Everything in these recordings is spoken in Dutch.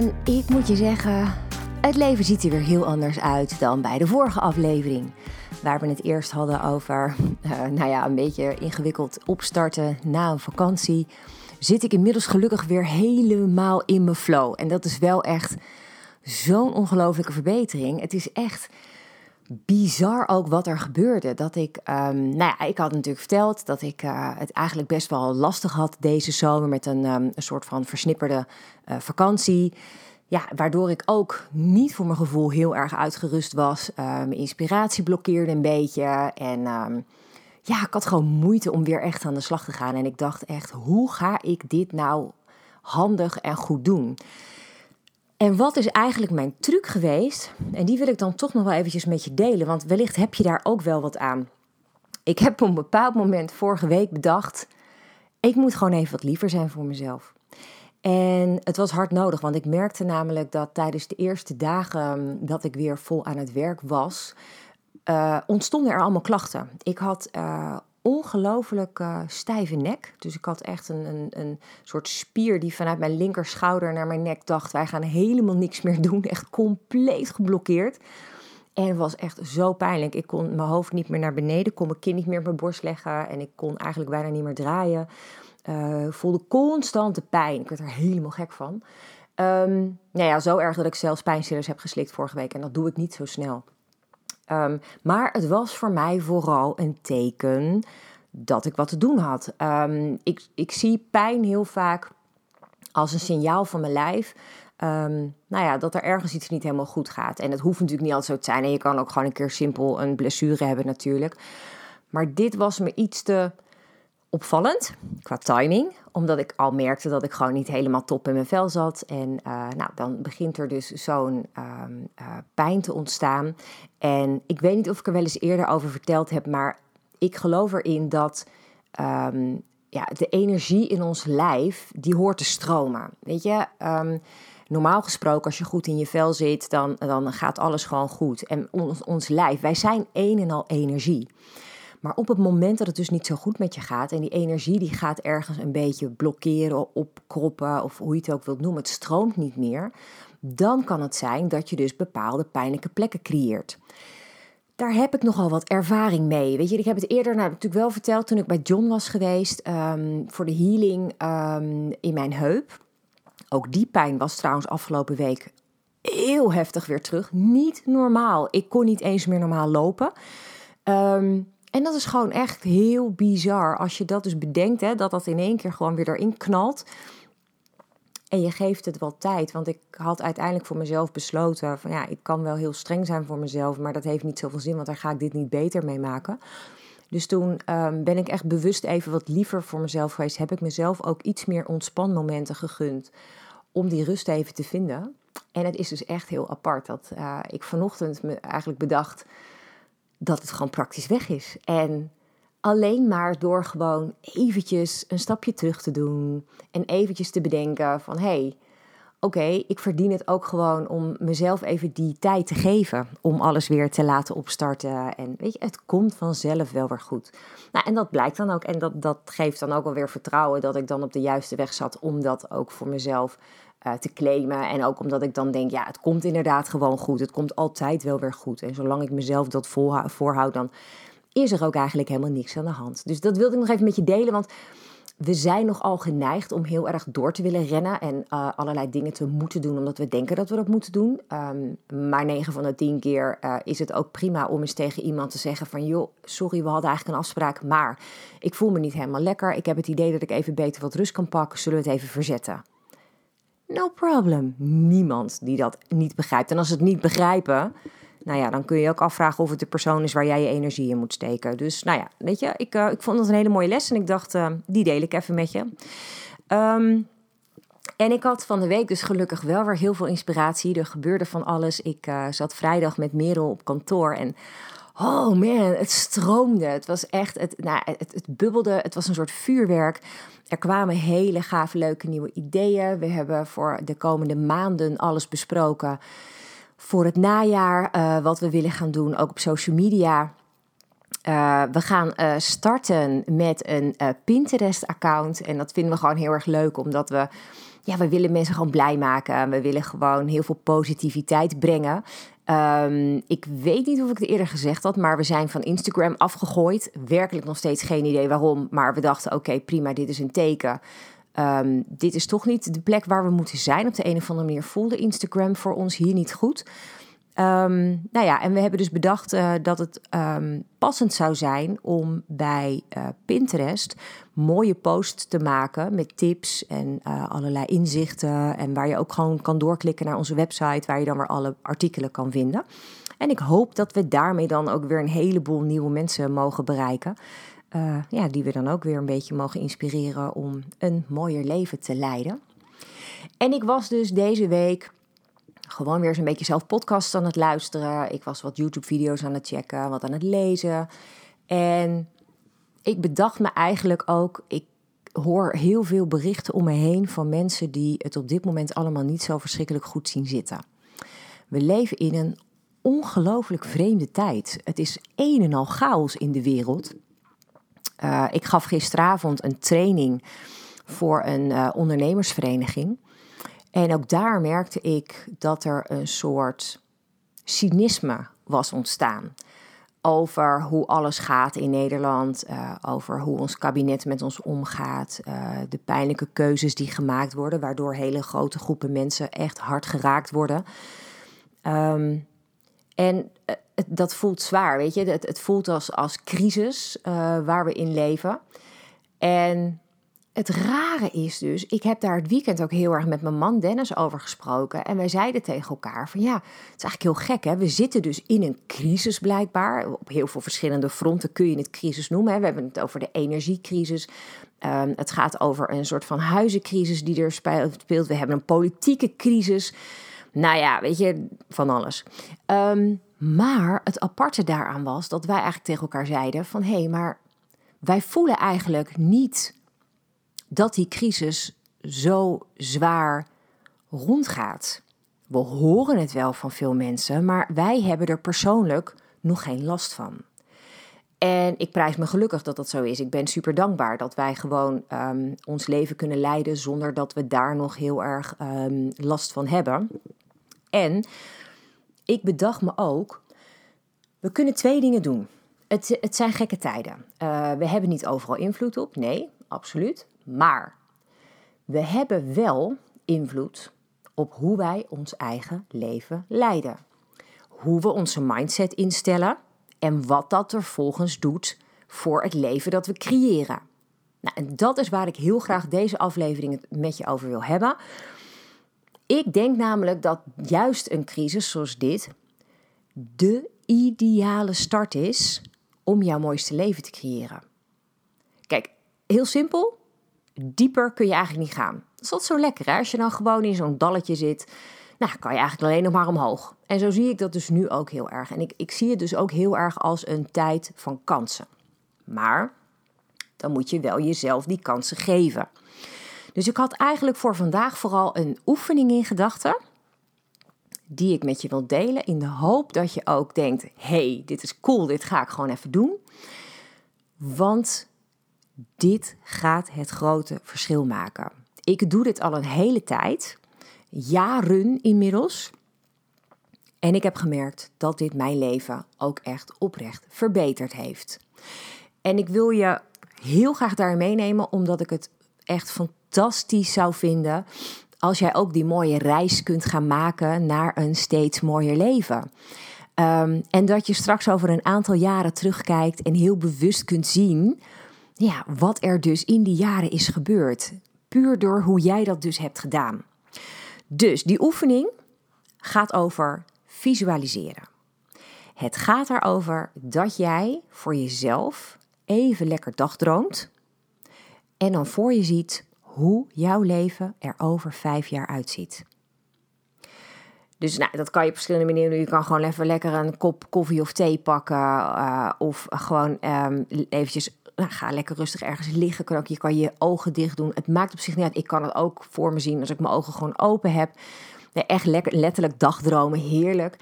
En ik moet je zeggen, het leven ziet er weer heel anders uit dan bij de vorige aflevering. Waar we het eerst hadden over, uh, nou ja, een beetje ingewikkeld opstarten na een vakantie. Zit ik inmiddels gelukkig weer helemaal in mijn flow. En dat is wel echt zo'n ongelofelijke verbetering. Het is echt bizar ook wat er gebeurde. Dat ik, um, nou ja, ik had natuurlijk verteld dat ik uh, het eigenlijk best wel lastig had deze zomer met een, um, een soort van versnipperde uh, vakantie. Ja, waardoor ik ook niet voor mijn gevoel heel erg uitgerust was. Uh, mijn inspiratie blokkeerde een beetje. En um, ja, ik had gewoon moeite om weer echt aan de slag te gaan. En ik dacht echt, hoe ga ik dit nou handig en goed doen? En wat is eigenlijk mijn truc geweest? En die wil ik dan toch nog wel eventjes met je delen, want wellicht heb je daar ook wel wat aan. Ik heb op een bepaald moment vorige week bedacht, ik moet gewoon even wat liever zijn voor mezelf. En het was hard nodig, want ik merkte namelijk dat tijdens de eerste dagen dat ik weer vol aan het werk was, uh, ontstonden er allemaal klachten. Ik had uh, ongelooflijk uh, stijve nek. Dus ik had echt een, een, een soort spier die vanuit mijn linkerschouder naar mijn nek dacht: wij gaan helemaal niks meer doen. Echt compleet geblokkeerd. En het was echt zo pijnlijk. Ik kon mijn hoofd niet meer naar beneden, kon mijn kin niet meer op mijn borst leggen en ik kon eigenlijk bijna niet meer draaien. Uh, voelde constante pijn. Ik werd er helemaal gek van. Um, nou ja, zo erg dat ik zelfs pijnstillers heb geslikt vorige week en dat doe ik niet zo snel. Um, maar het was voor mij vooral een teken dat ik wat te doen had. Um, ik, ik zie pijn heel vaak als een signaal van mijn lijf. Nou ja, dat er ergens iets niet helemaal goed gaat. En het hoeft natuurlijk niet altijd zo te zijn. En je kan ook gewoon een keer simpel een blessure hebben natuurlijk. Maar dit was me iets te opvallend qua timing, omdat ik al merkte dat ik gewoon niet helemaal top in mijn vel zat. En uh, nou, dan begint er dus zo'n um, uh, pijn te ontstaan. En ik weet niet of ik er wel eens eerder over verteld heb, maar ik geloof erin dat um, ja, de energie in ons lijf, die hoort te stromen. Weet je, um, normaal gesproken, als je goed in je vel zit, dan, dan gaat alles gewoon goed. En ons, ons lijf, wij zijn een en al energie. Maar op het moment dat het dus niet zo goed met je gaat en die energie die gaat ergens een beetje blokkeren, opkroppen of hoe je het ook wilt noemen, het stroomt niet meer, dan kan het zijn dat je dus bepaalde pijnlijke plekken creëert. Daar heb ik nogal wat ervaring mee. Weet je, ik heb het eerder nou, natuurlijk wel verteld toen ik bij John was geweest um, voor de healing um, in mijn heup. Ook die pijn was trouwens afgelopen week heel heftig weer terug. Niet normaal. Ik kon niet eens meer normaal lopen. Um, en dat is gewoon echt heel bizar. Als je dat dus bedenkt, hè, dat dat in één keer gewoon weer erin knalt. En je geeft het wel tijd. Want ik had uiteindelijk voor mezelf besloten: van ja, ik kan wel heel streng zijn voor mezelf. Maar dat heeft niet zoveel zin, want daar ga ik dit niet beter mee maken. Dus toen um, ben ik echt bewust even wat liever voor mezelf geweest. Heb ik mezelf ook iets meer ontspanmomenten gegund. Om die rust even te vinden. En het is dus echt heel apart dat uh, ik vanochtend me eigenlijk bedacht dat het gewoon praktisch weg is. En alleen maar door gewoon eventjes een stapje terug te doen en eventjes te bedenken van hé, hey, oké, ik verdien het ook gewoon om mezelf even die tijd te geven om alles weer te laten opstarten. En weet je, het komt vanzelf wel weer goed. Nou, en dat blijkt dan ook en dat, dat geeft dan ook wel weer vertrouwen dat ik dan op de juiste weg zat om dat ook voor mezelf uh, te claimen. En ook omdat ik dan denk, ja, het komt inderdaad gewoon goed. Het komt altijd wel weer goed. En zolang ik mezelf dat voorhoud, dan is er ook eigenlijk helemaal niks aan de hand. Dus dat wilde ik nog even met je delen, want we zijn nogal geneigd om heel erg door te willen rennen en uh, allerlei dingen te moeten doen omdat we denken dat we dat moeten doen. Um, maar 9 van de 10 keer uh, is het ook prima om eens tegen iemand te zeggen van joh, sorry, we hadden eigenlijk een afspraak, maar ik voel me niet helemaal lekker. Ik heb het idee dat ik even beter wat rust kan pakken. Zullen we het even verzetten? No problem. Niemand die dat niet begrijpt. En als ze het niet begrijpen, nou ja, dan kun je ook afvragen of het de persoon is waar jij je energie in moet steken. Dus nou ja, weet je, ik, uh, ik vond dat een hele mooie les en ik dacht, uh, die deel ik even met je. Um, En ik had van de week dus gelukkig wel weer heel veel inspiratie. Er gebeurde van alles. Ik uh, zat vrijdag met Merel op kantoor en oh man, het stroomde. Het was echt, het, nou, het, het bubbelde. Het was een soort vuurwerk. Er kwamen hele gave, leuke nieuwe ideeën. We hebben voor de komende maanden alles besproken. Voor het najaar, uh, wat we willen gaan doen, ook op social media. Uh, we gaan uh, starten met een Pinterest-account. En dat vinden we gewoon heel erg leuk, omdat we ja, we willen mensen gewoon blij maken. We willen gewoon heel veel positiviteit brengen. Um, ik weet niet of ik het eerder gezegd had, maar we zijn van Instagram afgegooid. Werkelijk nog steeds geen idee waarom. Maar we dachten: oké, prima, dit is een teken. Um, dit is toch niet de plek waar we moeten zijn. Op de een of andere manier voelde Instagram voor ons hier niet goed. Um, nou ja, en we hebben dus bedacht uh, dat het passend zou zijn om bij uh, Pinterest mooie posts te maken met tips en uh, allerlei inzichten. En waar je ook gewoon kan doorklikken naar onze website, waar je dan weer alle artikelen kan vinden. En ik hoop dat we daarmee dan ook weer een heleboel nieuwe mensen mogen bereiken. ja, die we dan ook weer een beetje mogen inspireren om een mooier leven te leiden. En ik was dus deze week gewoon weer eens een beetje zelf podcasts aan het luisteren. Ik was wat YouTube-video's aan het checken, wat aan het lezen. En ik bedacht me eigenlijk ook, ik hoor heel veel berichten om me heen van mensen die het op dit moment allemaal niet zo verschrikkelijk goed zien zitten. We leven in een ongelooflijk vreemde tijd. Het is een en al chaos in de wereld. Uh, ik gaf gisteravond een training voor een uh, ondernemersvereniging. En ook daar merkte ik dat er een soort cynisme was ontstaan. Over hoe alles gaat in Nederland, uh, over hoe ons kabinet met ons omgaat, uh, de pijnlijke keuzes die gemaakt worden, waardoor hele grote groepen mensen echt hard geraakt worden. Um, en uh, dat voelt zwaar, weet je. Het, het voelt als, als crisis waar we in leven. En het rare is dus, ik heb daar het weekend ook heel erg met mijn man Dennis over gesproken. En wij zeiden tegen elkaar van ja, het is eigenlijk heel gek hè. We zitten dus in een crisis blijkbaar. Op heel veel verschillende fronten kun je het crisis noemen. We hebben het over de energiecrisis. Um, het gaat over een soort van huizencrisis die er speelt. We hebben een politieke crisis. Nou ja, weet je, van alles. Um, maar het aparte daaraan was dat wij eigenlijk tegen elkaar zeiden van hé, hey, maar wij voelen eigenlijk niet dat die crisis zo zwaar rondgaat. We horen het wel van veel mensen, maar wij hebben er persoonlijk nog geen last van. En ik prijs me gelukkig dat dat zo is. Ik ben super dankbaar dat wij gewoon um, ons leven kunnen leiden zonder dat we daar nog heel erg um, last van hebben. En ik bedacht me ook, we kunnen twee dingen doen. Het, het zijn gekke tijden. Uh, we hebben niet overal invloed op, nee, absoluut. Maar we hebben wel invloed op hoe wij ons eigen leven leiden. Hoe we onze mindset instellen en wat dat er volgens doet voor het leven dat we creëren. Nou, en dat is waar ik heel graag deze aflevering met je over wil hebben. Ik denk namelijk dat juist een crisis zoals dit de ideale start is om jouw mooiste leven te creëren. Kijk, heel simpel dieper kun je eigenlijk niet gaan. Dat is zo lekker? Als je dan gewoon in zo'n dalletje zit, nou, kan je eigenlijk alleen nog maar omhoog. En zo zie ik dat dus nu ook heel erg. En ik, ik zie het dus ook heel erg als een tijd van kansen. Maar dan moet je wel jezelf die kansen geven. Dus ik had eigenlijk voor vandaag vooral een oefening in gedachten. Die ik met je wil delen. In de hoop dat je ook denkt: hey, dit is cool, dit ga ik gewoon even doen. Want dit gaat het grote verschil maken. Ik doe dit al een hele tijd, jaren inmiddels. En ik heb gemerkt dat dit mijn leven ook echt oprecht verbeterd heeft. En ik wil je heel graag daar meenemen, omdat ik het echt fantastisch zou vinden als jij ook die mooie reis kunt gaan maken naar een steeds mooier leven. Um, en dat je straks over een aantal jaren terugkijkt en heel bewust kunt zien ja, wat er dus in die jaren is gebeurd. Puur door hoe jij dat dus hebt gedaan. Dus die oefening gaat over visualiseren. Het gaat erover dat jij voor jezelf even lekker dagdroomt. En dan voor je ziet hoe jouw leven er over vijf jaar uitziet. Dus nou, dat kan je op verschillende manieren doen. Je kan gewoon even lekker een kop koffie of thee pakken. Uh, of gewoon um, eventjes, nou, ga lekker rustig ergens liggen. Kan ook, je kan je ogen dicht doen. Het maakt op zich niet uit. Ik kan het ook voor me zien als ik mijn ogen gewoon open heb. Echt lekker, letterlijk dagdromen, heerlijk.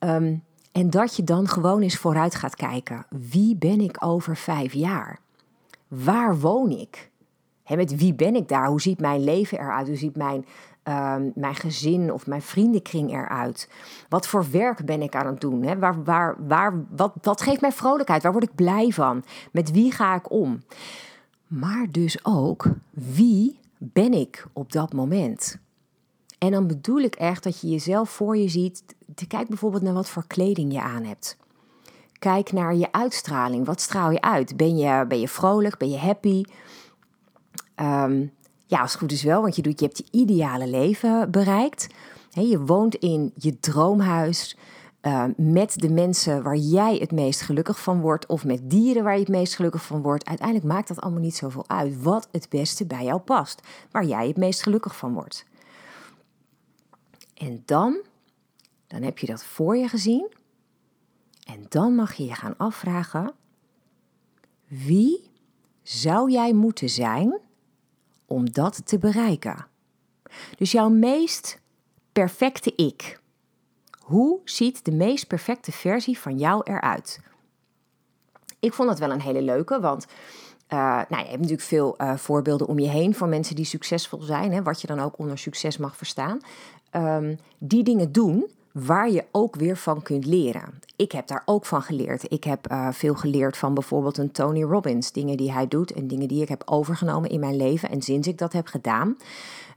Um, en dat je dan gewoon eens vooruit gaat kijken. Wie ben ik over vijf jaar? Waar woon ik? Met wie ben ik daar? Hoe ziet mijn leven eruit? Hoe ziet mijn, um, mijn gezin of mijn vriendenkring eruit? Wat voor werk ben ik aan het doen? He, waar, waar, waar, wat, wat geeft mij vrolijkheid? Waar word ik blij van? Met wie ga ik om? Maar dus ook, wie ben ik op dat moment? En dan bedoel ik echt dat je jezelf voor je ziet. Kijk bijvoorbeeld naar wat voor kleding je aan hebt. Kijk naar je uitstraling. Wat straal je uit? Ben je, ben je vrolijk? Ben je happy? Um, ja, als het goed is wel, want je, doet, je hebt je ideale leven bereikt. je woont in je droomhuis uh, met de mensen waar jij het meest gelukkig van wordt, of met dieren waar je het meest gelukkig van wordt. Uiteindelijk maakt dat allemaal niet zoveel uit wat het beste bij jou past, waar jij het meest gelukkig van wordt. En dan, dan heb je dat voor je gezien. En dan mag je je gaan afvragen: wie zou jij moeten zijn om dat te bereiken? Dus jouw meest perfecte ik. Hoe ziet de meest perfecte versie van jou eruit? Ik vond dat wel een hele leuke, want uh, nou, je hebt natuurlijk veel uh, voorbeelden om je heen van mensen die succesvol zijn, hè, wat je dan ook onder succes mag verstaan. Um, die dingen doen waar je ook weer van kunt leren. Ik heb daar ook van geleerd. Ik heb uh, veel geleerd van bijvoorbeeld een Tony Robbins. Dingen die hij doet en dingen die ik heb overgenomen in mijn leven. En sinds ik dat heb gedaan,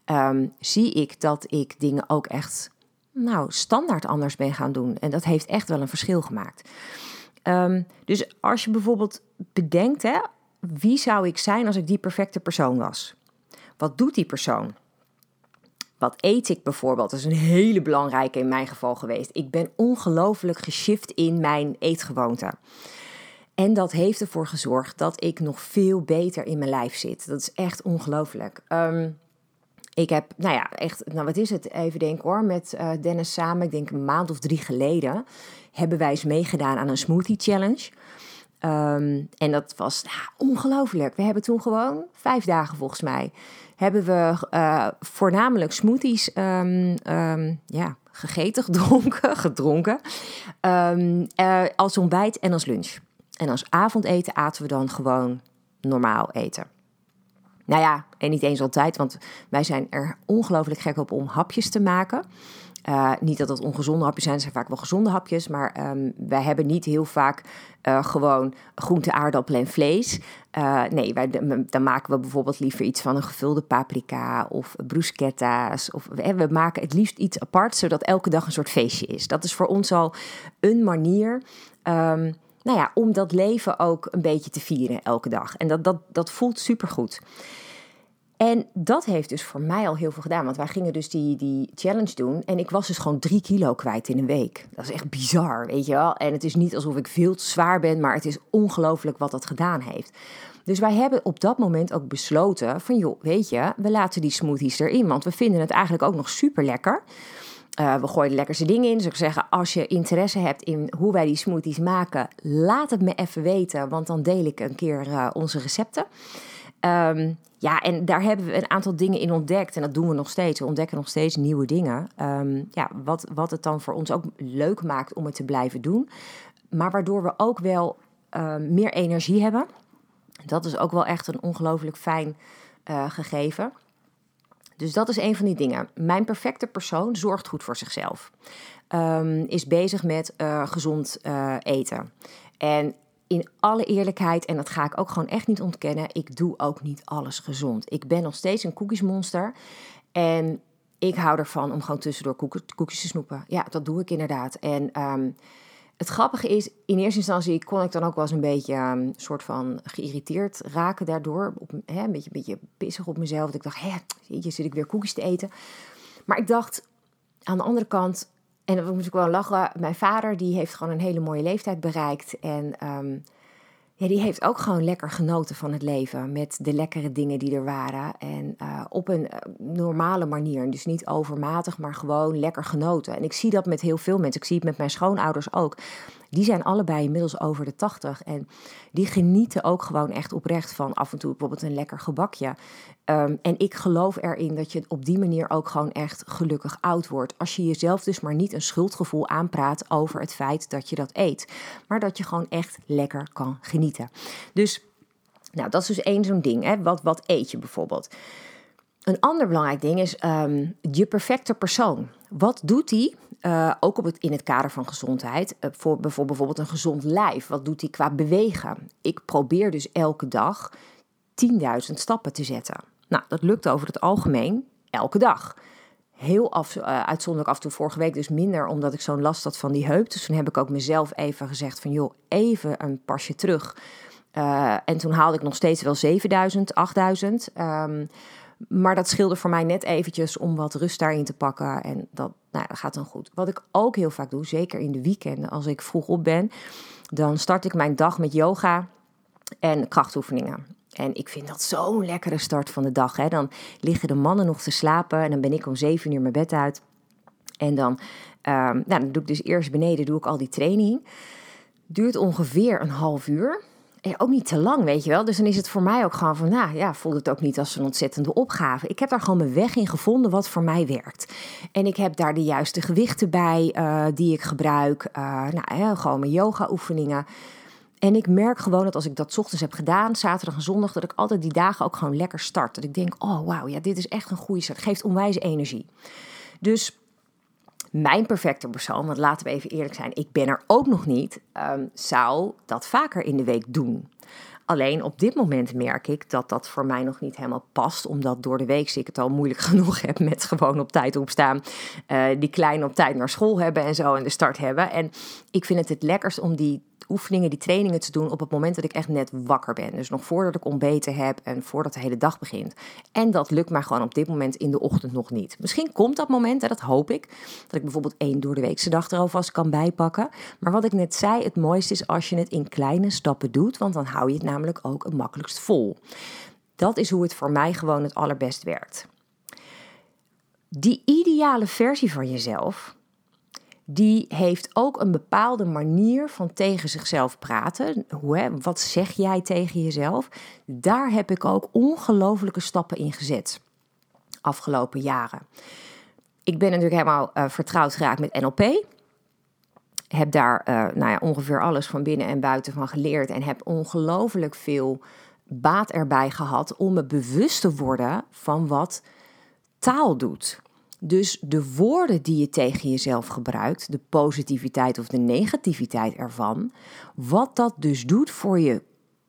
um, zie ik dat ik dingen ook echt nou, standaard anders ben gaan doen. En dat heeft echt wel een verschil gemaakt. Um, dus als je bijvoorbeeld bedenkt, hè, wie zou ik zijn als ik die perfecte persoon was? Wat doet die persoon? Wat eet ik bijvoorbeeld? Dat is een hele belangrijke in mijn geval geweest. Ik ben ongelooflijk geshift in mijn eetgewoonte. En dat heeft ervoor gezorgd dat ik nog veel beter in mijn lijf zit. Dat is echt ongelooflijk. Um, ik heb, nou ja, echt, nou wat is het? Even denken hoor, met uh, Dennis samen, ik denk een maand of drie geleden, hebben wij eens meegedaan aan een smoothie challenge. Um, en dat was nou, ongelooflijk. We hebben toen gewoon vijf dagen volgens mij hebben we uh, voornamelijk smoothies um, um, ja, gegeten, gedronken, gedronken. Um, uh, als ontbijt en als lunch. En als avondeten aten we dan gewoon normaal eten. Nou ja, en niet eens altijd, want wij zijn er ongelooflijk gek op om hapjes te maken. Uh, niet dat het ongezonde hapjes zijn, zijn vaak wel gezonde hapjes. Maar um, wij hebben niet heel vaak uh, gewoon groente, aardappelen en vlees. Uh, nee, wij, dan maken we bijvoorbeeld liever iets van een gevulde paprika of bruschetta's. Of, we maken het liefst iets apart, zodat elke dag een soort feestje is. Dat is voor ons al een manier um, nou ja, om dat leven ook een beetje te vieren elke dag. En dat, dat, dat voelt supergoed. En dat heeft dus voor mij al heel veel gedaan. Want wij gingen dus die, die challenge doen. En ik was dus gewoon drie kilo kwijt in een week. Dat is echt bizar, weet je wel. En het is niet alsof ik veel te zwaar ben. Maar het is ongelooflijk wat dat gedaan heeft. Dus wij hebben op dat moment ook besloten van... joh, weet je, we laten die smoothies erin. Want we vinden het eigenlijk ook nog super lekker. Uh, we gooien lekkerste dingen in. Dus ik zeggen, als je interesse hebt in hoe wij die smoothies maken... laat het me even weten, want dan deel ik een keer uh, onze recepten. Um, ja, en daar hebben we een aantal dingen in ontdekt. En dat doen we nog steeds. We ontdekken nog steeds nieuwe dingen. Um, ja, wat, wat het dan voor ons ook leuk maakt om het te blijven doen. Maar waardoor we ook wel uh, meer energie hebben. Dat is ook wel echt een ongelooflijk fijn uh, gegeven. Dus dat is een van die dingen. Mijn perfecte persoon zorgt goed voor zichzelf. Is bezig met uh, gezond eten. En in alle eerlijkheid, en dat ga ik ook gewoon echt niet ontkennen, ik doe ook niet alles gezond. Ik ben nog steeds een koekjesmonster. En ik hou ervan om gewoon tussendoor koekjes te snoepen. Ja, dat doe ik inderdaad. En um, het grappige is, in eerste instantie kon ik dan ook wel eens een beetje um, soort van geïrriteerd raken daardoor. Hè, een, beetje, een beetje pissig op mezelf. Dat ik dacht, hé, je zit ik weer koekjes te eten. Maar ik dacht, aan de andere kant, en dan moet ik wel lachen. Mijn vader die heeft gewoon een hele mooie leeftijd bereikt. En um, ja, die heeft ook gewoon lekker genoten van het leven. Met de lekkere dingen die er waren. En uh, op een uh, normale manier. Dus niet overmatig, maar gewoon lekker genoten. En ik zie dat met heel veel mensen. Ik zie het met mijn schoonouders ook. Die zijn allebei inmiddels over de tachtig. En die genieten ook gewoon echt oprecht van af en toe bijvoorbeeld een lekker gebakje. Um, en ik geloof erin dat je op die manier ook gewoon echt gelukkig oud wordt. Als je jezelf dus maar niet een schuldgevoel aanpraat over het feit dat je dat eet. Maar dat je gewoon echt lekker kan genieten. Dus, nou, dat is dus één zo'n ding. Hè? Wat, wat eet je bijvoorbeeld? Een ander belangrijk ding is um, je perfecte persoon. Wat doet die, uh, ook op het, in het kader van gezondheid, uh, voor, voor bijvoorbeeld een gezond lijf? Wat doet die qua bewegen? Ik probeer dus elke dag 10.000 stappen te zetten. Nou, dat lukt over het algemeen elke dag. Heel af, uh, uitzonderlijk af en toe vorige week dus minder, omdat ik zo'n last had van die heup. Dus toen heb ik ook mezelf even gezegd van joh, even een pasje terug. En toen haalde ik nog steeds wel 7000, 8000. Um, maar dat scheelde voor mij net eventjes om wat rust daarin te pakken. En dat, nou, dat gaat dan goed. Wat ik ook heel vaak doe, zeker in de weekenden als ik vroeg op ben, dan start ik mijn dag met yoga en krachtoefeningen. En ik vind dat zo'n lekkere start van de dag. Hè. Dan liggen de mannen nog te slapen en dan ben ik om zeven uur mijn bed uit. En dan, um, nou, dan doe ik dus eerst beneden doe ik al die training. Duurt ongeveer een half uur. Ook niet te lang, weet je wel. Dus dan is het voor mij ook gewoon van, nou ja, voelt het ook niet als een ontzettende opgave. Ik heb daar gewoon mijn weg in gevonden wat voor mij werkt. En ik heb daar de juiste gewichten bij uh, die ik gebruik. Uh, nou, gewoon mijn yoga oefeningen. En ik merk gewoon dat als ik dat ochtends heb gedaan, zaterdag en zondag, dat ik altijd die dagen ook gewoon lekker start. Dat ik denk, oh wauw, ja, dit is echt een goede start. Geeft onwijs energie. Dus mijn perfecte persoon, want laten we even eerlijk zijn, ik ben er ook nog niet, um, zou dat vaker in de week doen. Alleen op dit moment merk ik dat dat voor mij nog niet helemaal past, omdat door de week ik het al moeilijk genoeg heb met gewoon op tijd opstaan, uh, die kleine op tijd naar school hebben en zo en de start hebben. En ik vind het het lekkerst om die oefeningen, die trainingen te doen op het moment dat ik echt net wakker ben. Dus nog voordat ik ontbeten heb en voordat de hele dag begint. En dat lukt maar gewoon op dit moment in de ochtend nog niet. Misschien komt dat moment, en dat hoop ik, dat ik bijvoorbeeld één door de weekse dag er alvast kan bijpakken. Maar wat ik net zei, het mooiste is als je het in kleine stappen doet, want dan hou je het namelijk ook het makkelijkst vol. Dat is hoe het voor mij gewoon het allerbest werkt. Die ideale versie van jezelf, die heeft ook een bepaalde manier van tegen zichzelf praten. Hoe, hè, wat zeg jij tegen jezelf? Daar heb ik ook ongelofelijke stappen in gezet. Afgelopen jaren. Ik ben natuurlijk helemaal uh, vertrouwd geraakt met NLP. Heb daar uh, nou ja, ongeveer alles van binnen en buiten van geleerd. En heb ongelooflijk veel baat erbij gehad om me bewust te worden van wat taal doet. Dus de woorden die je tegen jezelf gebruikt, de positiviteit of de negativiteit ervan, wat dat dus doet voor je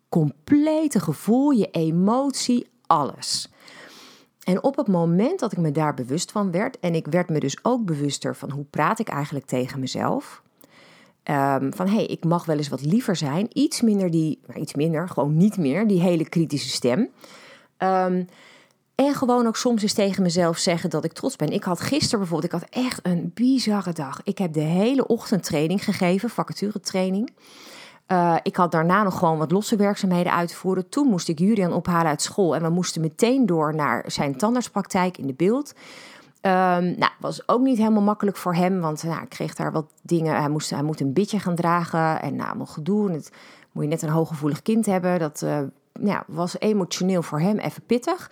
complete gevoel, je emotie, alles. En op het moment dat ik me daar bewust van werd, en ik werd me dus ook bewuster van hoe praat ik eigenlijk tegen mezelf. Um, van hé, hey, ik mag wel eens wat liever zijn. Iets minder die, nou, iets minder, gewoon niet meer, die hele kritische stem. Um, en gewoon ook soms eens tegen mezelf zeggen dat ik trots ben. Ik had gisteren bijvoorbeeld, ik had echt een bizarre dag. Ik heb de hele ochtend training gegeven, vacaturetraining. Uh, ik had daarna nog gewoon wat losse werkzaamheden uitvoeren. Toen moest ik Julian ophalen uit school en we moesten meteen door naar zijn tandartspraktijk in de beeld. Um, nou, was ook niet helemaal makkelijk voor hem, want nou, ik kreeg daar wat dingen. Hij moest, hij moet een bitje gaan dragen en nou, allemaal gedoe. En het moet je net een hooggevoelig kind hebben. Dat ja, was emotioneel voor hem even pittig.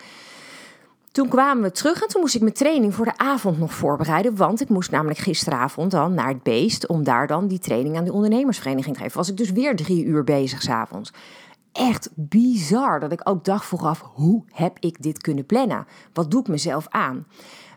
Toen kwamen we terug en toen moest ik mijn training voor de avond nog voorbereiden. Want ik moest namelijk gisteravond dan naar het beest om daar dan die training aan de ondernemersvereniging te geven. Was ik dus weer drie uur bezig s'avonds. Echt bizar dat ik ook dacht vooraf, hoe heb ik dit kunnen plannen? Wat doe ik mezelf aan?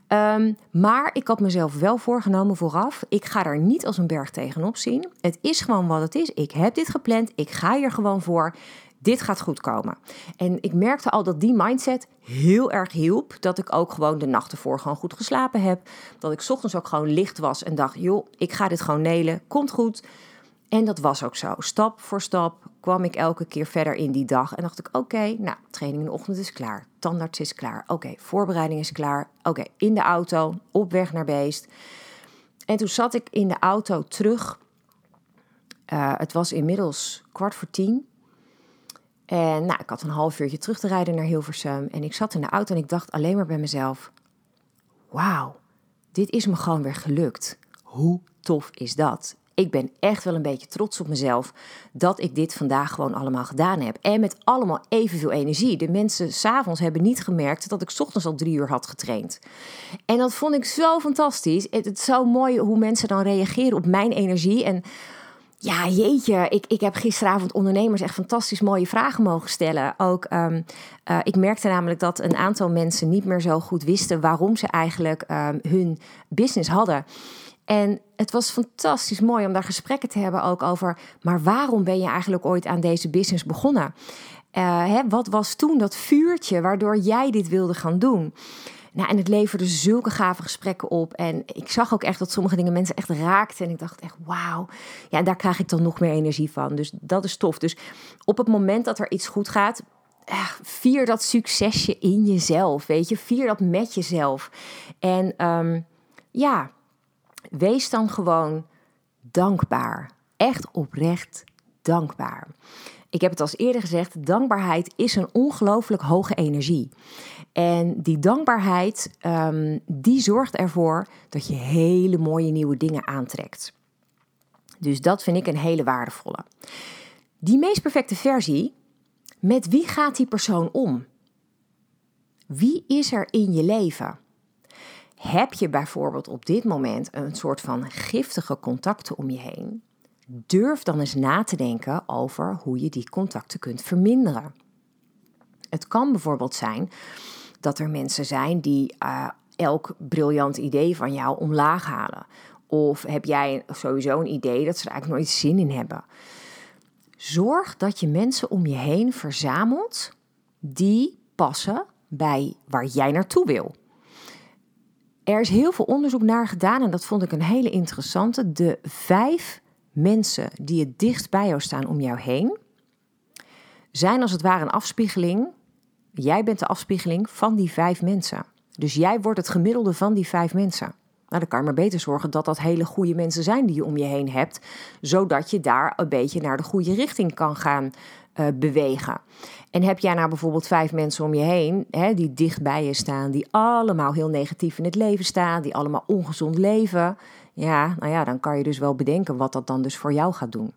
Um, maar ik had mezelf wel voorgenomen vooraf. Ik ga er niet als een berg tegenop zien. Het is gewoon wat het is. Ik heb dit gepland. Ik ga hier gewoon voor dit gaat goed komen. En ik merkte al dat die mindset heel erg hielp. Dat ik ook gewoon de nacht ervoor gewoon goed geslapen heb. Dat ik ochtends ook gewoon licht was en dacht, joh, ik ga dit gewoon nelen. Komt goed. En dat was ook zo. Stap voor stap kwam ik elke keer verder in die dag. En dacht ik, oké, nou, training in de ochtend is klaar. Tandarts is klaar. Oké, voorbereiding is klaar. Oké, in de auto, op weg naar beest. En toen zat ik in de auto terug. Uh, het was inmiddels kwart voor tien. En nou, ik had een half uurtje terug te rijden naar Hilversum. En ik zat in de auto en ik dacht alleen maar bij mezelf: Wauw, dit is me gewoon weer gelukt. Hoe tof is dat? Ik ben echt wel een beetje trots op mezelf dat ik dit vandaag gewoon allemaal gedaan heb. En met allemaal evenveel energie. De mensen s'avonds hebben niet gemerkt dat ik ochtends al drie uur had getraind. En dat vond ik zo fantastisch. Het is zo mooi hoe mensen dan reageren op mijn energie. En ja, jeetje, ik, ik heb gisteravond ondernemers echt fantastisch mooie vragen mogen stellen. Ook, um, uh, ik merkte namelijk dat een aantal mensen niet meer zo goed wisten waarom ze eigenlijk um, hun business hadden. En het was fantastisch mooi om daar gesprekken te hebben ook over. Maar waarom ben je eigenlijk ooit aan deze business begonnen? Uh, hè, wat was toen dat vuurtje waardoor jij dit wilde gaan doen? Nou, en het leverde zulke gave gesprekken op. En ik zag ook echt dat sommige dingen mensen echt raakten. En ik dacht echt, wauw. Ja, daar krijg ik dan nog meer energie van. Dus dat is tof. Dus op het moment dat er iets goed gaat, eh, vier dat succesje in jezelf. Weet je, vier dat met jezelf. En um, ja, wees dan gewoon dankbaar. Echt oprecht dankbaar. Ik heb het als eerder gezegd, dankbaarheid is een ongelooflijk hoge energie. En die dankbaarheid, um, die zorgt ervoor dat je hele mooie nieuwe dingen aantrekt. Dus dat vind ik een hele waardevolle. Die meest perfecte versie, met wie gaat die persoon om? Wie is er in je leven? Heb je bijvoorbeeld op dit moment een soort van giftige contacten om je heen? Durf dan eens na te denken over hoe je die contacten kunt verminderen. Het kan bijvoorbeeld zijn dat er mensen zijn die uh, elk briljant idee van jou omlaag halen. Of heb jij sowieso een idee dat ze er eigenlijk nooit zin in hebben. Zorg dat je mensen om je heen verzamelt die passen bij waar jij naartoe wil. Er is heel veel onderzoek naar gedaan en dat vond ik een hele interessante. De vijf mensen die het dichtst bij jou staan om jou heen, zijn als het ware een afspiegeling. Jij bent de afspiegeling van die vijf mensen. Dus jij wordt het gemiddelde van die vijf mensen. Nou, dan kan je maar beter zorgen dat dat hele goede mensen zijn die je om je heen hebt, zodat je daar een beetje naar de goede richting kan gaan uh, bewegen. En heb jij nou bijvoorbeeld vijf mensen om je heen hè, die dicht bij je staan, die allemaal heel negatief in het leven staan, die allemaal ongezond leven, ja, nou ja, dan kan je dus wel bedenken wat dat dan dus voor jou gaat doen.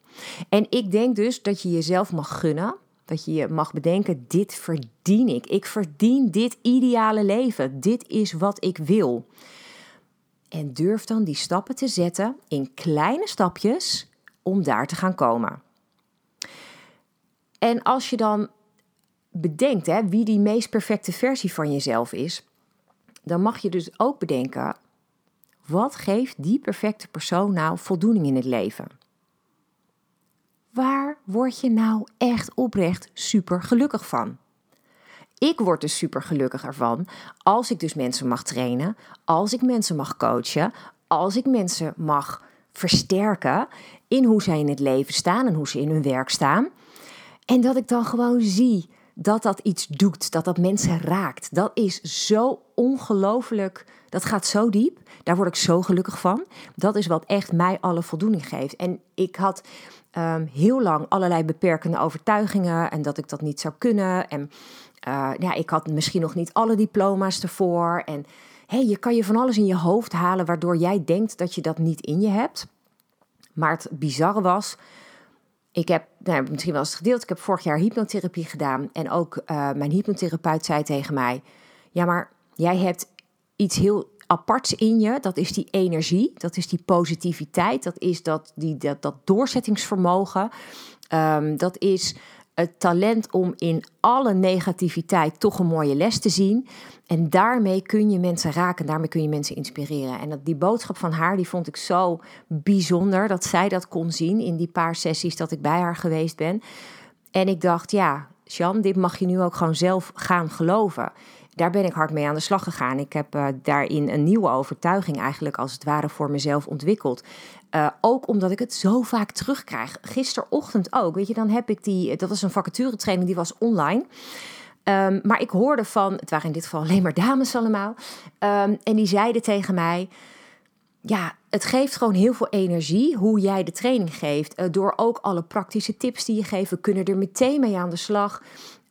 En ik denk dus dat je jezelf mag gunnen. Dat je je mag bedenken, dit verdien ik. Ik verdien dit ideale leven. Dit is wat ik wil. En durf dan die stappen te zetten in kleine stapjes om daar te gaan komen. En als je dan bedenkt hè, wie die meest perfecte versie van jezelf is, dan mag je dus ook bedenken, wat geeft die perfecte persoon nou voldoening in het leven? Waar word je nou echt oprecht super gelukkig van? Ik word dus super gelukkig ervan als ik dus mensen mag trainen, als ik mensen mag coachen, als ik mensen mag versterken in hoe zij in het leven staan en hoe ze in hun werk staan. En dat ik dan gewoon zie dat dat iets doet, dat dat mensen raakt. Dat is zo ongelooflijk, dat gaat zo diep. Daar word ik zo gelukkig van. Dat is wat echt mij alle voldoening geeft. En ik had um, heel lang allerlei beperkende overtuigingen en dat ik dat niet zou kunnen. En uh, ja, ik had misschien nog niet alle diploma's ervoor. En hey, je kan je van alles in je hoofd halen waardoor jij denkt dat je dat niet in je hebt. Maar het bizarre was, ik heb, nou, misschien wel eens gedeeld, ik heb vorig jaar hypnotherapie gedaan. En ook uh, mijn hypnotherapeut zei tegen mij: Ja, maar jij hebt iets heel aparts in je. Dat is die energie, dat is die positiviteit, dat is dat, die, dat, dat doorzettingsvermogen. Um, dat is het talent om in alle negativiteit toch een mooie les te zien. En daarmee kun je mensen raken, daarmee kun je mensen inspireren. En dat, die boodschap van haar, die vond ik zo bijzonder dat zij dat kon zien in die paar sessies dat ik bij haar geweest ben. En ik dacht, ja, Jan, dit mag je nu ook gewoon zelf gaan geloven. Daar ben ik hard mee aan de slag gegaan. Ik heb uh, daarin een nieuwe overtuiging eigenlijk als het ware voor mezelf ontwikkeld. Uh, ook omdat ik het zo vaak terugkrijg. Gisterochtend ook. Weet je, dan heb ik die. Dat was een vacaturetraining, die was online. Um, maar ik hoorde van, het waren in dit geval alleen maar dames allemaal. Um, en die zeiden tegen mij: Ja, het geeft gewoon heel veel energie hoe jij de training geeft. Uh, door ook alle praktische tips die je geeft. We kunnen er meteen mee aan de slag.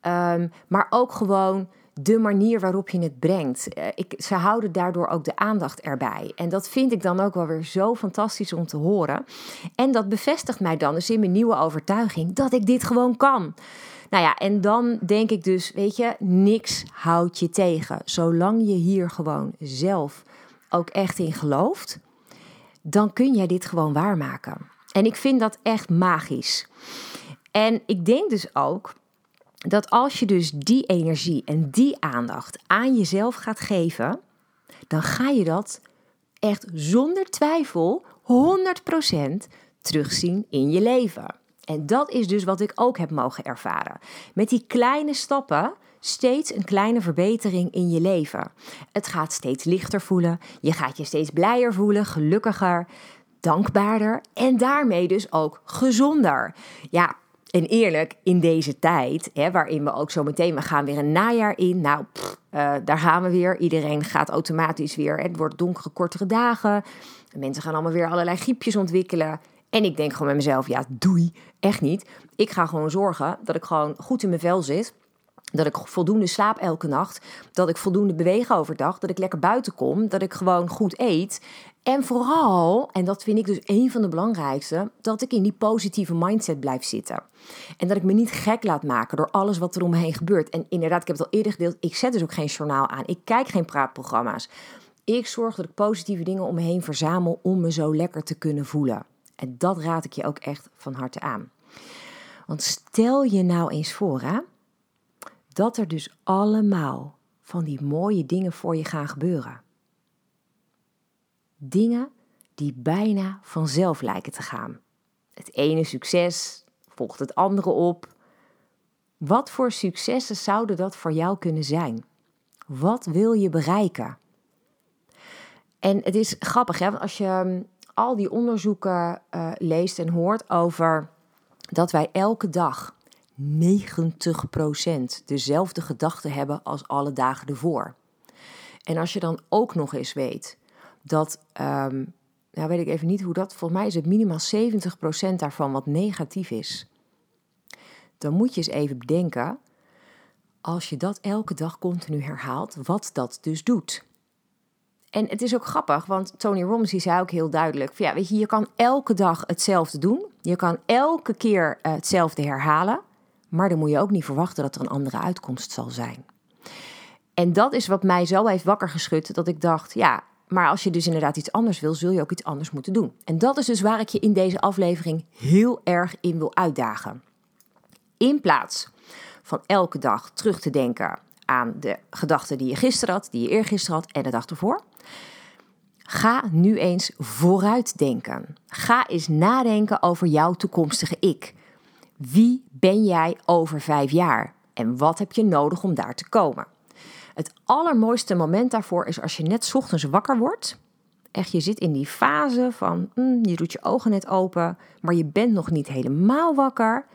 Um, maar ook gewoon de manier waarop je het brengt. Uh, ik, ze houden daardoor ook de aandacht erbij. En dat vind ik dan ook wel weer zo fantastisch om te horen. En dat bevestigt mij dan dus in mijn nieuwe overtuiging dat ik dit gewoon kan. Nou ja, en dan denk ik dus, weet je, niks houdt je tegen. Zolang je hier gewoon zelf ook echt in gelooft, dan kun jij dit gewoon waarmaken. En ik vind dat echt magisch. En ik denk dus ook dat als je dus die energie en die aandacht aan jezelf gaat geven, dan ga je dat echt zonder twijfel 100% terugzien in je leven. En dat is dus wat ik ook heb mogen ervaren. Met die kleine stappen steeds een kleine verbetering in je leven. Het gaat steeds lichter voelen, je gaat je steeds blijer voelen, gelukkiger, dankbaarder en daarmee dus ook gezonder. Ja, en eerlijk, in deze tijd, hè, waarin we ook zo meteen, we gaan weer een najaar in. Nou, uh, daar gaan we weer. Iedereen gaat automatisch weer. Het wordt donkere, kortere dagen. Mensen gaan allemaal weer allerlei griepjes ontwikkelen. En ik denk gewoon met mezelf, ja, doei, echt niet. Ik ga gewoon zorgen dat ik gewoon goed in mijn vel zit. Dat ik voldoende slaap elke nacht. Dat ik voldoende beweeg overdag. Dat ik lekker buiten kom. Dat ik gewoon goed eet. En vooral, en dat vind ik dus een van de belangrijkste, dat ik in die positieve mindset blijf zitten. En dat ik me niet gek laat maken door alles wat er om me heen gebeurt. En inderdaad, ik heb het al eerder gedeeld, ik zet dus ook geen journaal aan. Ik kijk geen praatprogramma's. Ik zorg dat ik positieve dingen om me heen verzamel om me zo lekker te kunnen voelen. En dat raad ik je ook echt van harte aan. Want stel je nou eens voor, hè, dat er dus allemaal van die mooie dingen voor je gaan gebeuren. Dingen die bijna vanzelf lijken te gaan. Het ene succes volgt het andere op. Wat voor successen zouden dat voor jou kunnen zijn? Wat wil je bereiken? En het is grappig, hè? Want als je hm, al die onderzoeken uh, leest en hoort over dat wij elke dag 90% dezelfde gedachten hebben als alle dagen ervoor. En als je dan ook nog eens weet dat, um, nou weet ik even niet hoe dat, volgens mij is het minimaal 70% daarvan wat negatief is. Dan moet je eens even bedenken, als je dat elke dag continu herhaalt, wat dat dus doet. En het is ook grappig, want Tony Robbins zei ook heel duidelijk: ja, weet je, je kan elke dag hetzelfde doen. Je kan elke keer eh, hetzelfde herhalen. Maar dan moet je ook niet verwachten dat er een andere uitkomst zal zijn. En dat is wat mij zo heeft wakker geschud, dat ik dacht: ja, maar als je dus inderdaad iets anders wil, zul je ook iets anders moeten doen. En dat is dus waar ik je in deze aflevering heel erg in wil uitdagen. In plaats van elke dag terug te denken aan de gedachten die je gisteren had, die je eergisteren had en de dag ervoor. Ga nu eens vooruit denken. Ga eens nadenken over jouw toekomstige ik. Wie ben jij over vijf jaar? En wat heb je nodig om daar te komen? Het allermooiste moment daarvoor is als je net ochtends wakker wordt. Echt, je zit in die fase van mm, je doet je ogen net open, maar je bent nog niet helemaal wakker.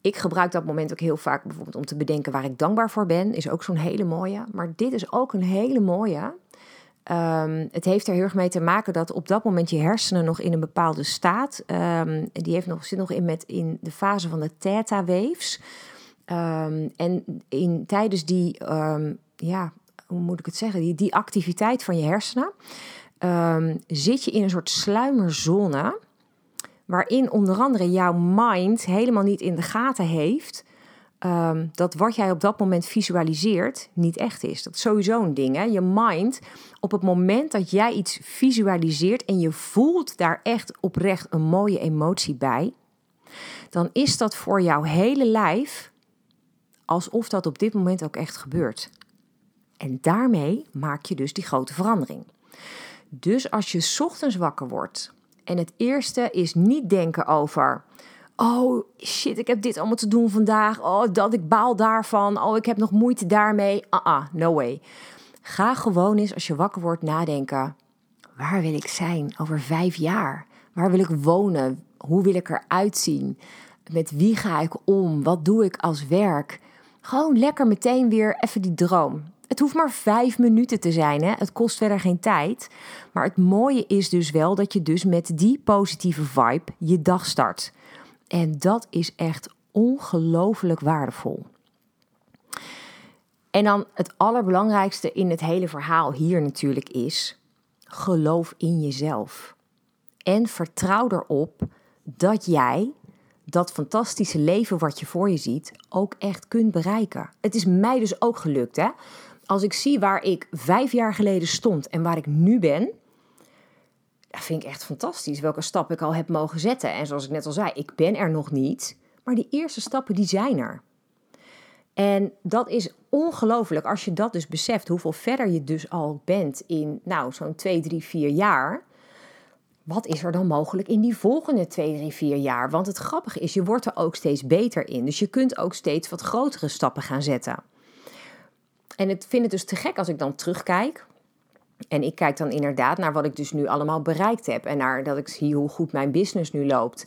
Ik gebruik dat moment ook heel vaak bijvoorbeeld om te bedenken waar ik dankbaar voor ben. Is ook zo'n hele mooie. Maar dit is ook een hele mooie. Um, het heeft er heel erg mee te maken dat op dat moment je hersenen nog in een bepaalde staat. Um, die heeft nog, zit nog in, met, in de fase van de theta waves. Um, en in, tijdens die, ja, hoe moet ik het zeggen, die, die activiteit van je hersenen, zit je in een soort sluimerzone waarin onder andere jouw mind helemaal niet in de gaten heeft dat wat jij op dat moment visualiseert niet echt is. Dat is sowieso een ding. Hè? Je mind, op het moment dat jij iets visualiseert en je voelt daar echt oprecht een mooie emotie bij, dan is dat voor jouw hele lijf alsof dat op dit moment ook echt gebeurt. En daarmee maak je dus die grote verandering. Dus als je ochtends wakker wordt en het eerste is niet denken over Oh shit, ik heb dit allemaal te doen vandaag. Oh, dat ik baal daarvan. Oh, ik heb nog moeite daarmee. Ah, uh, no way. Ga gewoon eens als je wakker wordt nadenken. Waar wil ik zijn over vijf jaar? Waar wil ik wonen? Hoe wil ik eruit zien? Met wie ga ik om? Wat doe ik als werk? Gewoon lekker meteen weer even die droom. Het hoeft maar vijf minuten te zijn. Hè? Het kost verder geen tijd. Maar het mooie is dus wel dat je dus met die positieve vibe je dag start. En dat is echt ongelooflijk waardevol. En dan het allerbelangrijkste in het hele verhaal hier natuurlijk is: geloof in jezelf. En vertrouw erop dat jij dat fantastische leven wat je voor je ziet ook echt kunt bereiken. Het is mij dus ook gelukt, hè? Als ik zie waar ik vijf jaar geleden stond en waar ik nu ben, dat vind ik echt fantastisch. Welke stap ik al heb mogen zetten. En zoals ik net al zei, ik ben er nog niet, maar die eerste stappen die zijn er. En dat is ongelooflijk als je dat dus beseft, hoeveel verder je dus al bent in, nou, zo'n 2, 3, 4 jaar. Wat is er dan mogelijk in die volgende 2, 3, 4 jaar? Want het grappige is, je wordt er ook steeds beter in. Dus je kunt ook steeds wat grotere stappen gaan zetten. En ik vind het dus te gek als ik dan terugkijk. En ik kijk dan inderdaad naar wat ik dus nu allemaal bereikt heb. En naar dat ik zie hoe goed mijn business nu loopt.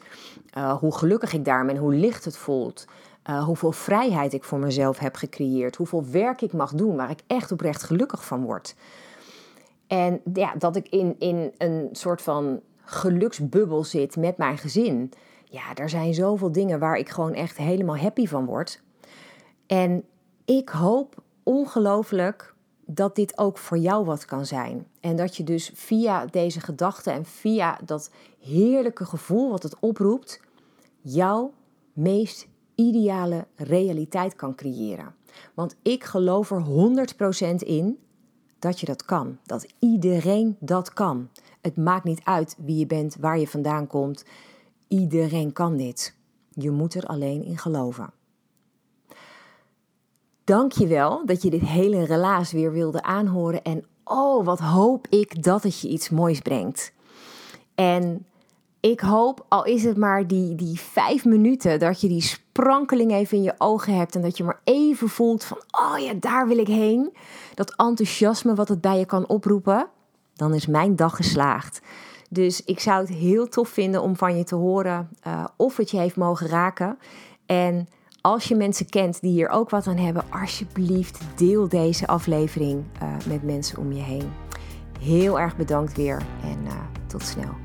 Uh, hoe gelukkig ik daar ben, hoe licht het voelt. Uh, hoeveel vrijheid ik voor mezelf heb gecreëerd. Hoeveel werk ik mag doen waar ik echt oprecht gelukkig van word. En ja, dat ik in, in een soort van geluksbubbel zit met mijn gezin. Ja, er zijn zoveel dingen waar ik gewoon echt helemaal happy van word. En ik hoop ongelooflijk dat dit ook voor jou wat kan zijn. En dat je dus via deze gedachten en via dat heerlijke gevoel wat het oproept, jouw meest ideale realiteit kan creëren. Want ik geloof er 100% in dat je dat kan. Dat iedereen dat kan. Het maakt niet uit wie je bent, waar je vandaan komt. Iedereen kan dit. Je moet er alleen in geloven. Dank je wel dat je dit hele relaas weer wilde aanhoren. En oh, wat hoop ik dat het je iets moois brengt. En ik hoop, al is het maar die, die vijf minuten, dat je die sprankeling even in je ogen hebt. En dat je maar even voelt van, oh ja, daar wil ik heen. Dat enthousiasme wat het bij je kan oproepen. Dan is mijn dag geslaagd. Dus ik zou het heel tof vinden om van je te horen uh, of het je heeft mogen raken. En als je mensen kent die hier ook wat aan hebben, alsjeblieft deel deze aflevering uh, met mensen om je heen. Heel erg bedankt weer en uh, tot snel.